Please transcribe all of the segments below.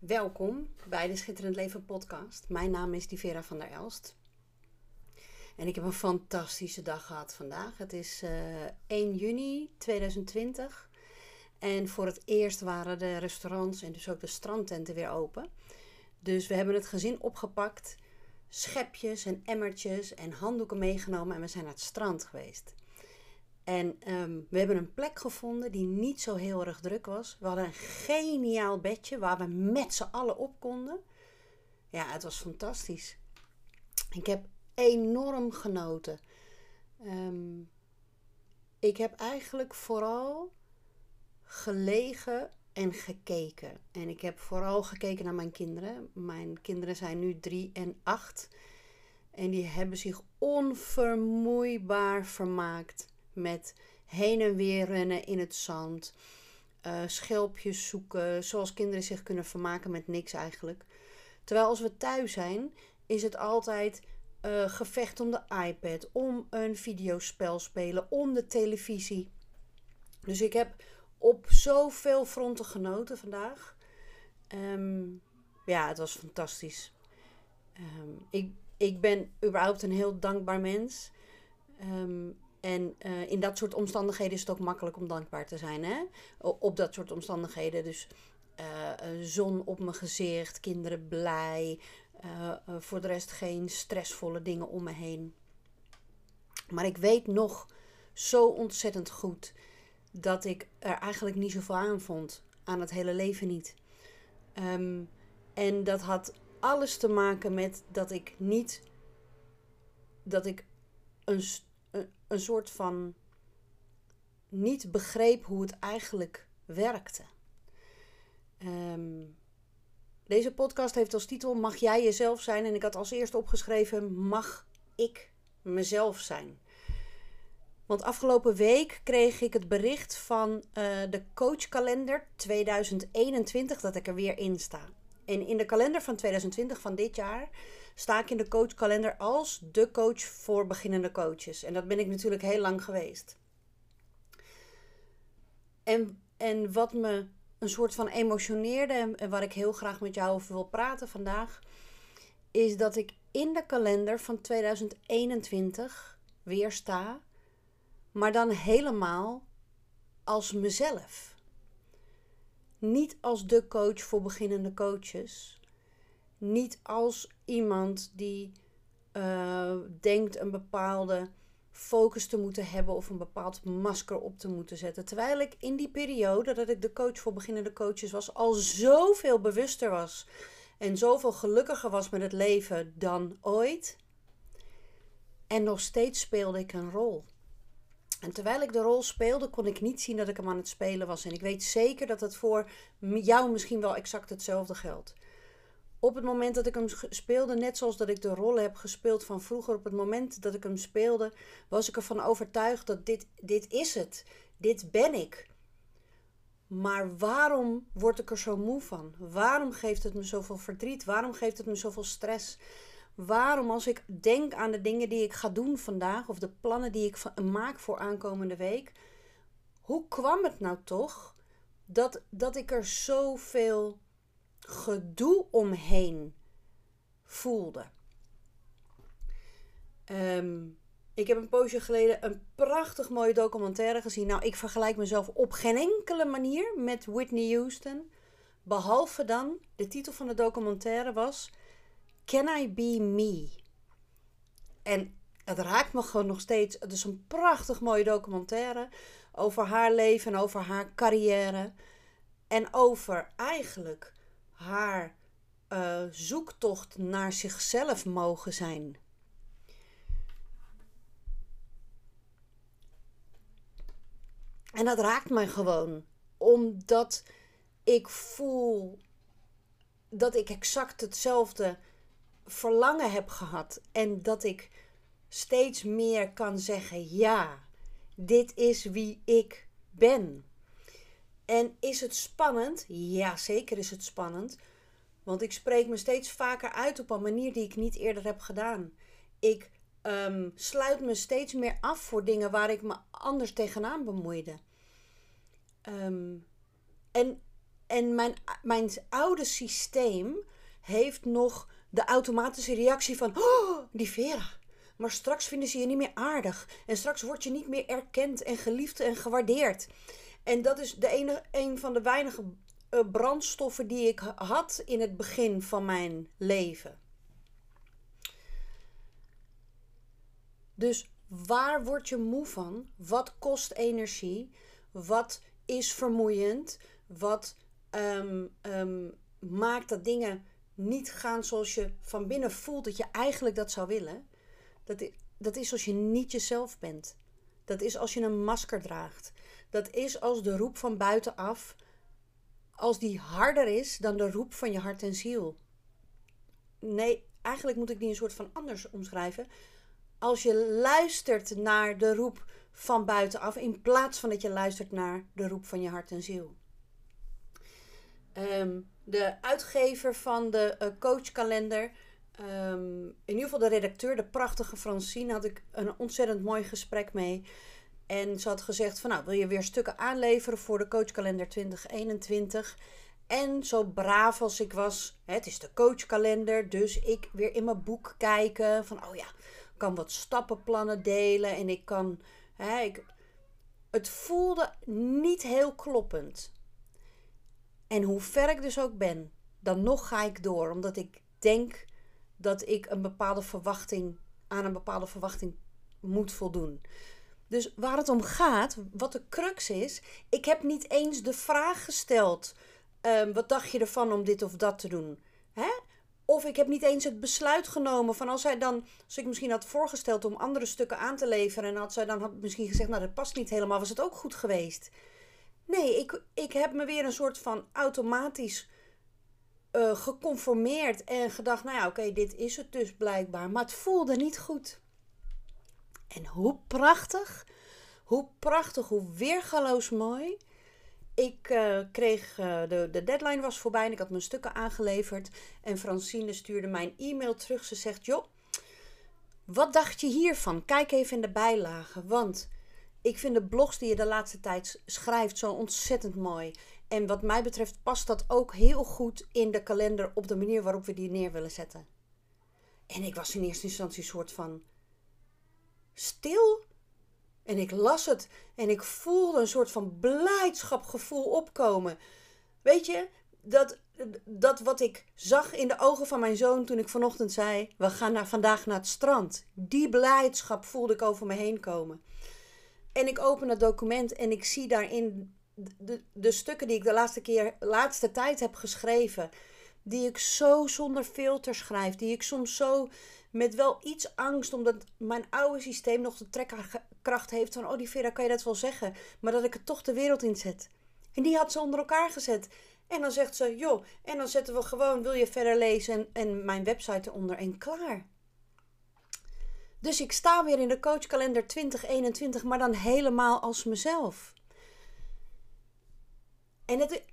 Welkom bij de Schitterend Leven podcast. Mijn naam is Divera van der Elst. En ik heb een fantastische dag gehad vandaag. Het is uh, 1 juni 2020. En voor het eerst waren de restaurants en dus ook de strandtenten weer open. Dus we hebben het gezin opgepakt, schepjes en emmertjes en handdoeken meegenomen en we zijn naar het strand geweest. En ehm, we hebben een plek gevonden die niet zo heel erg druk was. We hadden een geniaal bedje waar we met z'n allen op konden. Ja, het was fantastisch. Ik heb enorm genoten. Ehm, ik heb eigenlijk vooral gelegen en gekeken. En ik heb vooral gekeken naar mijn kinderen. Mijn kinderen zijn nu drie en acht. En die hebben zich onvermoeibaar vermaakt met heen en weer rennen in het zand. Uh, schelpjes zoeken, zoals kinderen zich kunnen vermaken met niks eigenlijk. Terwijl als we thuis zijn, is het altijd uh, gevecht om de iPad, om een videospel spelen, om de televisie. Dus ik heb op zoveel fronten genoten vandaag. Um, ja, het was fantastisch. Um, ik, ik ben überhaupt een heel dankbaar mens. Um, en uh, in dat soort omstandigheden is het ook makkelijk om dankbaar te zijn. Hè? Op dat soort omstandigheden. Dus uh, zon op mijn gezicht, kinderen blij. Voor de rest geen stressvolle dingen om me heen. Maar ik weet nog zo ontzettend goed dat ik er eigenlijk niet zoveel aan vond. Aan het hele leven niet. Um, en dat had alles te maken met dat ik niet. Dat ik een een soort van niet begreep hoe het eigenlijk werkte. Um, deze podcast heeft als titel Mag jij jezelf zijn? En ik had als eerste opgeschreven Mag ik mezelf zijn? Want afgelopen week kreeg ik het bericht van uh, de coachkalender 2021 dat ik er weer in sta. En in de kalender van 2020 van dit jaar sta ik in de coachkalender als de coach voor beginnende coaches. En dat ben ik natuurlijk heel lang geweest. En, en wat me een soort van emotioneerde en waar ik heel graag met jou over wil praten vandaag, is dat ik in de kalender van 2021 weer sta, maar dan helemaal als mezelf. Niet als de coach voor beginnende coaches, niet als iemand die uh, denkt een bepaalde focus te moeten hebben of een bepaald masker op te moeten zetten. Terwijl ik in die periode dat ik de coach voor beginnende coaches was, al zoveel bewuster was en zoveel gelukkiger was met het leven dan ooit. En nog steeds speelde ik een rol. En terwijl ik de rol speelde, kon ik niet zien dat ik hem aan het spelen was. En ik weet zeker dat het voor jou misschien wel exact hetzelfde geldt op het moment dat ik hem speelde, net zoals dat ik de rollen heb gespeeld van vroeger, op het moment dat ik hem speelde, was ik ervan overtuigd dat dit, dit is het. Dit ben ik. Maar waarom word ik er zo moe van? Waarom geeft het me zoveel verdriet? Waarom geeft het me zoveel stress? Waarom, als ik denk aan de dingen die ik ga doen vandaag, of de plannen die ik maak voor aankomende week, hoe kwam het nou toch dat, dat ik er zoveel gedoe omheen voelde. Ehm, ik heb een poosje geleden een prachtig mooie documentaire gezien. Nou, ik vergelijk mezelf op geen enkele manier met Whitney Houston. Behalve dan, de titel van de documentaire was Can I Be Me? En het raakt me gewoon nog steeds. Het is een prachtig mooie documentaire over haar leven en over haar carrière. En over eigenlijk haar uh, zoektocht naar zichzelf mogen zijn. En dat raakt mij gewoon, omdat ik voel dat ik exact hetzelfde verlangen heb gehad en dat ik steeds meer kan zeggen: ja, dit is wie ik ben. En is het spannend? Ja, zeker is het spannend. Want ik spreek me steeds vaker uit op een manier die ik niet eerder heb gedaan. Ik um, sluit me steeds meer af voor dingen waar ik me anders tegenaan bemoeide. Um, en en mijn, mijn oude systeem heeft nog de automatische reactie van, oh, die Vera. Maar straks vinden ze je niet meer aardig. En straks word je niet meer erkend en geliefd en gewaardeerd. En dat is de ene, een van de weinige uh, brandstoffen die ik had in het begin van mijn leven. Dus waar word je moe van? Wat kost energie? Wat is vermoeiend? Wat um, um, maakt dat dingen niet gaan zoals je van binnen voelt dat je eigenlijk dat zou willen? Dat dat is als je niet jezelf bent. Dat is als je een masker draagt. Dat is als de roep van buitenaf, als die harder is dan de roep van je hart en ziel. Nee, eigenlijk moet ik die een soort van anders omschrijven. Als je luistert naar de roep van buitenaf, in plaats van dat je luistert naar de roep van je hart en ziel. Um, de uitgever van de uh, coachkalender, um, in ieder geval de redacteur, de prachtige Francine, had ik een ontzettend mooi gesprek mee. En ze had gezegd van nou, wil je weer stukken aanleveren voor de coachkalender 2021? En zo braaf als ik was, het is de coachkalender, dus ik weer in mijn boek kijken van oh ja, ik kan wat stappenplannen delen en ik kan, hè, ik, het voelde niet heel kloppend. En hoe ver ik dus ook ben, dan nog ga ik door, omdat ik denk dat ik een bepaalde verwachting aan een bepaalde verwachting moet voldoen. Dus waar het om gaat, wat de crux is, ik heb niet eens de vraag gesteld: um, wat dacht je ervan om dit of dat te doen? Hè? Of ik heb niet eens het besluit genomen van als zij dan, als ik misschien had voorgesteld om andere stukken aan te leveren en had zij dan had misschien gezegd, nou dat past niet helemaal, was het ook goed geweest. Nee, ik, ik heb me weer een soort van automatisch uh, geconformeerd en gedacht, nou ja, oké, dit is het dus blijkbaar. Maar het voelde niet goed. En hoe prachtig, hoe prachtig, hoe weergaloos mooi. Ik uh, kreeg, uh, de, de deadline was voorbij en ik had mijn stukken aangeleverd. En Francine stuurde mijn e-mail terug. Ze zegt, joh, wat dacht je hiervan? Kijk even in de bijlagen, want ik vind de blogs die je de laatste tijd schrijft zo ontzettend mooi. En wat mij betreft past dat ook heel goed in de kalender op de manier waarop we die neer willen zetten. En ik was in eerste instantie een soort van stil. En ik las het en ik voelde een soort van blijdschapgevoel opkomen. Weet je, dat, dat wat ik zag in de ogen van mijn zoon toen ik vanochtend zei: We gaan naar, vandaag naar het strand. Die blijdschap voelde ik over me heen komen. En ik open het document en ik zie daarin de, de stukken die ik de laatste, keer, laatste tijd heb geschreven. Die ik zo zonder filter schrijf. Die ik soms zo met wel iets angst, omdat mijn oude systeem nog de trekkracht heeft van: Oh, die Vera, kan je dat wel zeggen? Maar dat ik het toch de wereld inzet. En die had ze onder elkaar gezet. En dan zegt ze: Joh, en dan zetten we gewoon: Wil je verder lezen? En, en mijn website eronder en klaar. Dus ik sta weer in de coachkalender 2021, maar dan helemaal als mezelf. En het,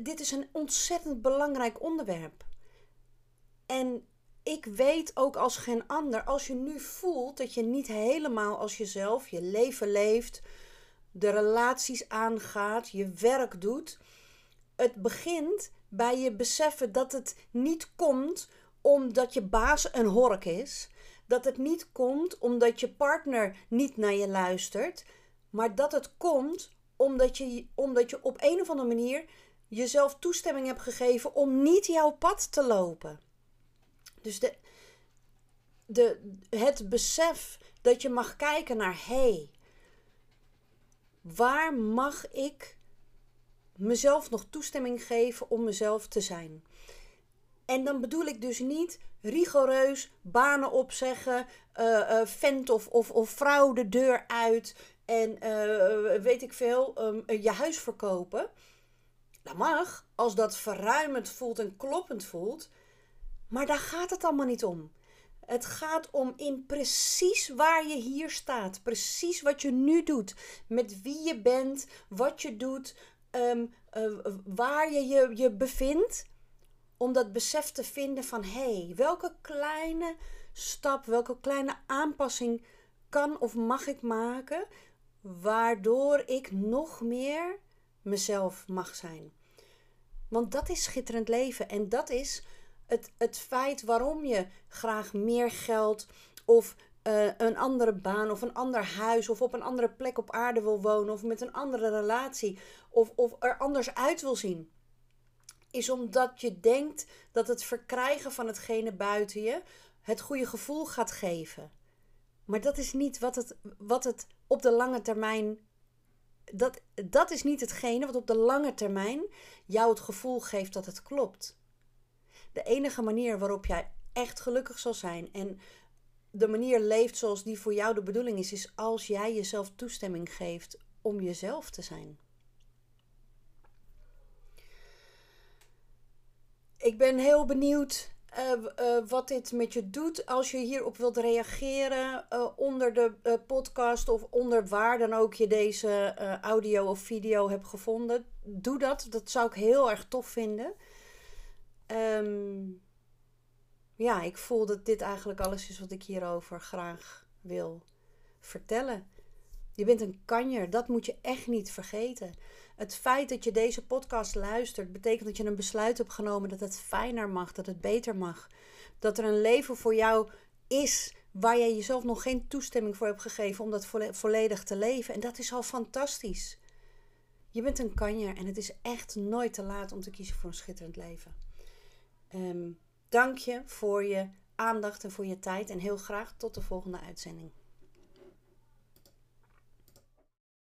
dit is een ontzettend belangrijk onderwerp. En ik weet ook als geen ander, als je nu voelt dat je niet helemaal als jezelf je leven leeft, de relaties aangaat, je werk doet. Het begint bij je beseffen dat het niet komt omdat je baas een hork is dat het niet komt omdat je partner niet naar je luistert, maar dat het komt omdat je, omdat je op een of andere manier jezelf toestemming hebt gegeven om niet jouw pad te lopen. Dus de, de, het besef dat je mag kijken naar hé, hey, waar mag ik mezelf nog toestemming geven om mezelf te zijn? En dan bedoel ik dus niet rigoureus banen opzeggen, uh, vent of, of, of vrouw de deur uit en uh, weet ik veel, um, je huis verkopen. Dat mag, als dat verruimend voelt en kloppend voelt. Maar daar gaat het allemaal niet om. Het gaat om in precies waar je hier staat. Precies wat je nu doet. Met wie je bent, wat je doet, um, uh, waar je, je je bevindt om dat besef te vinden van hé, hey, welke kleine stap, welke kleine aanpassing kan of mag ik maken, waardoor ik nog meer mezelf mag zijn. Want dat is schitterend leven. En dat is het, het feit waarom je graag meer geld of uh, een andere baan of een ander huis of op een andere plek op aarde wil wonen of met een andere relatie of, of er anders uit wil zien. Is omdat je denkt dat het verkrijgen van hetgene buiten je het goede gevoel gaat geven. Maar dat is niet wat het, wat het op de lange termijn. Dat, dat is niet hetgene wat op de lange termijn jou het gevoel geeft dat het klopt. De enige manier waarop jij echt gelukkig zal zijn en de manier leeft zoals die voor jou de bedoeling is, is als jij jezelf toestemming geeft om jezelf te zijn. Ik ben heel benieuwd uh, uh, wat dit met je doet. Als je hierop wilt reageren uh, onder de podcast of onder waar dan ook je deze audio of video hebt gevonden, doe dat. Dat zou ik heel erg tof vinden. Um, ja, ik voel dat dit eigenlijk alles is wat ik hierover graag wil vertellen. Je bent een kanjer, dat moet je echt niet vergeten. Het feit dat je deze podcast luistert, betekent dat je een besluit hebt genomen dat het fijner mag, dat het beter mag. Dat er een leven voor jou is waar jij jezelf nog geen toestemming voor hebt gegeven om dat volledig te leven. En dat is al fantastisch. Je bent een kanjer en het is echt nooit te laat om te kiezen voor een schitterend leven. Um, Dank je voor je aandacht en voor je tijd en heel graag tot de volgende uitzending.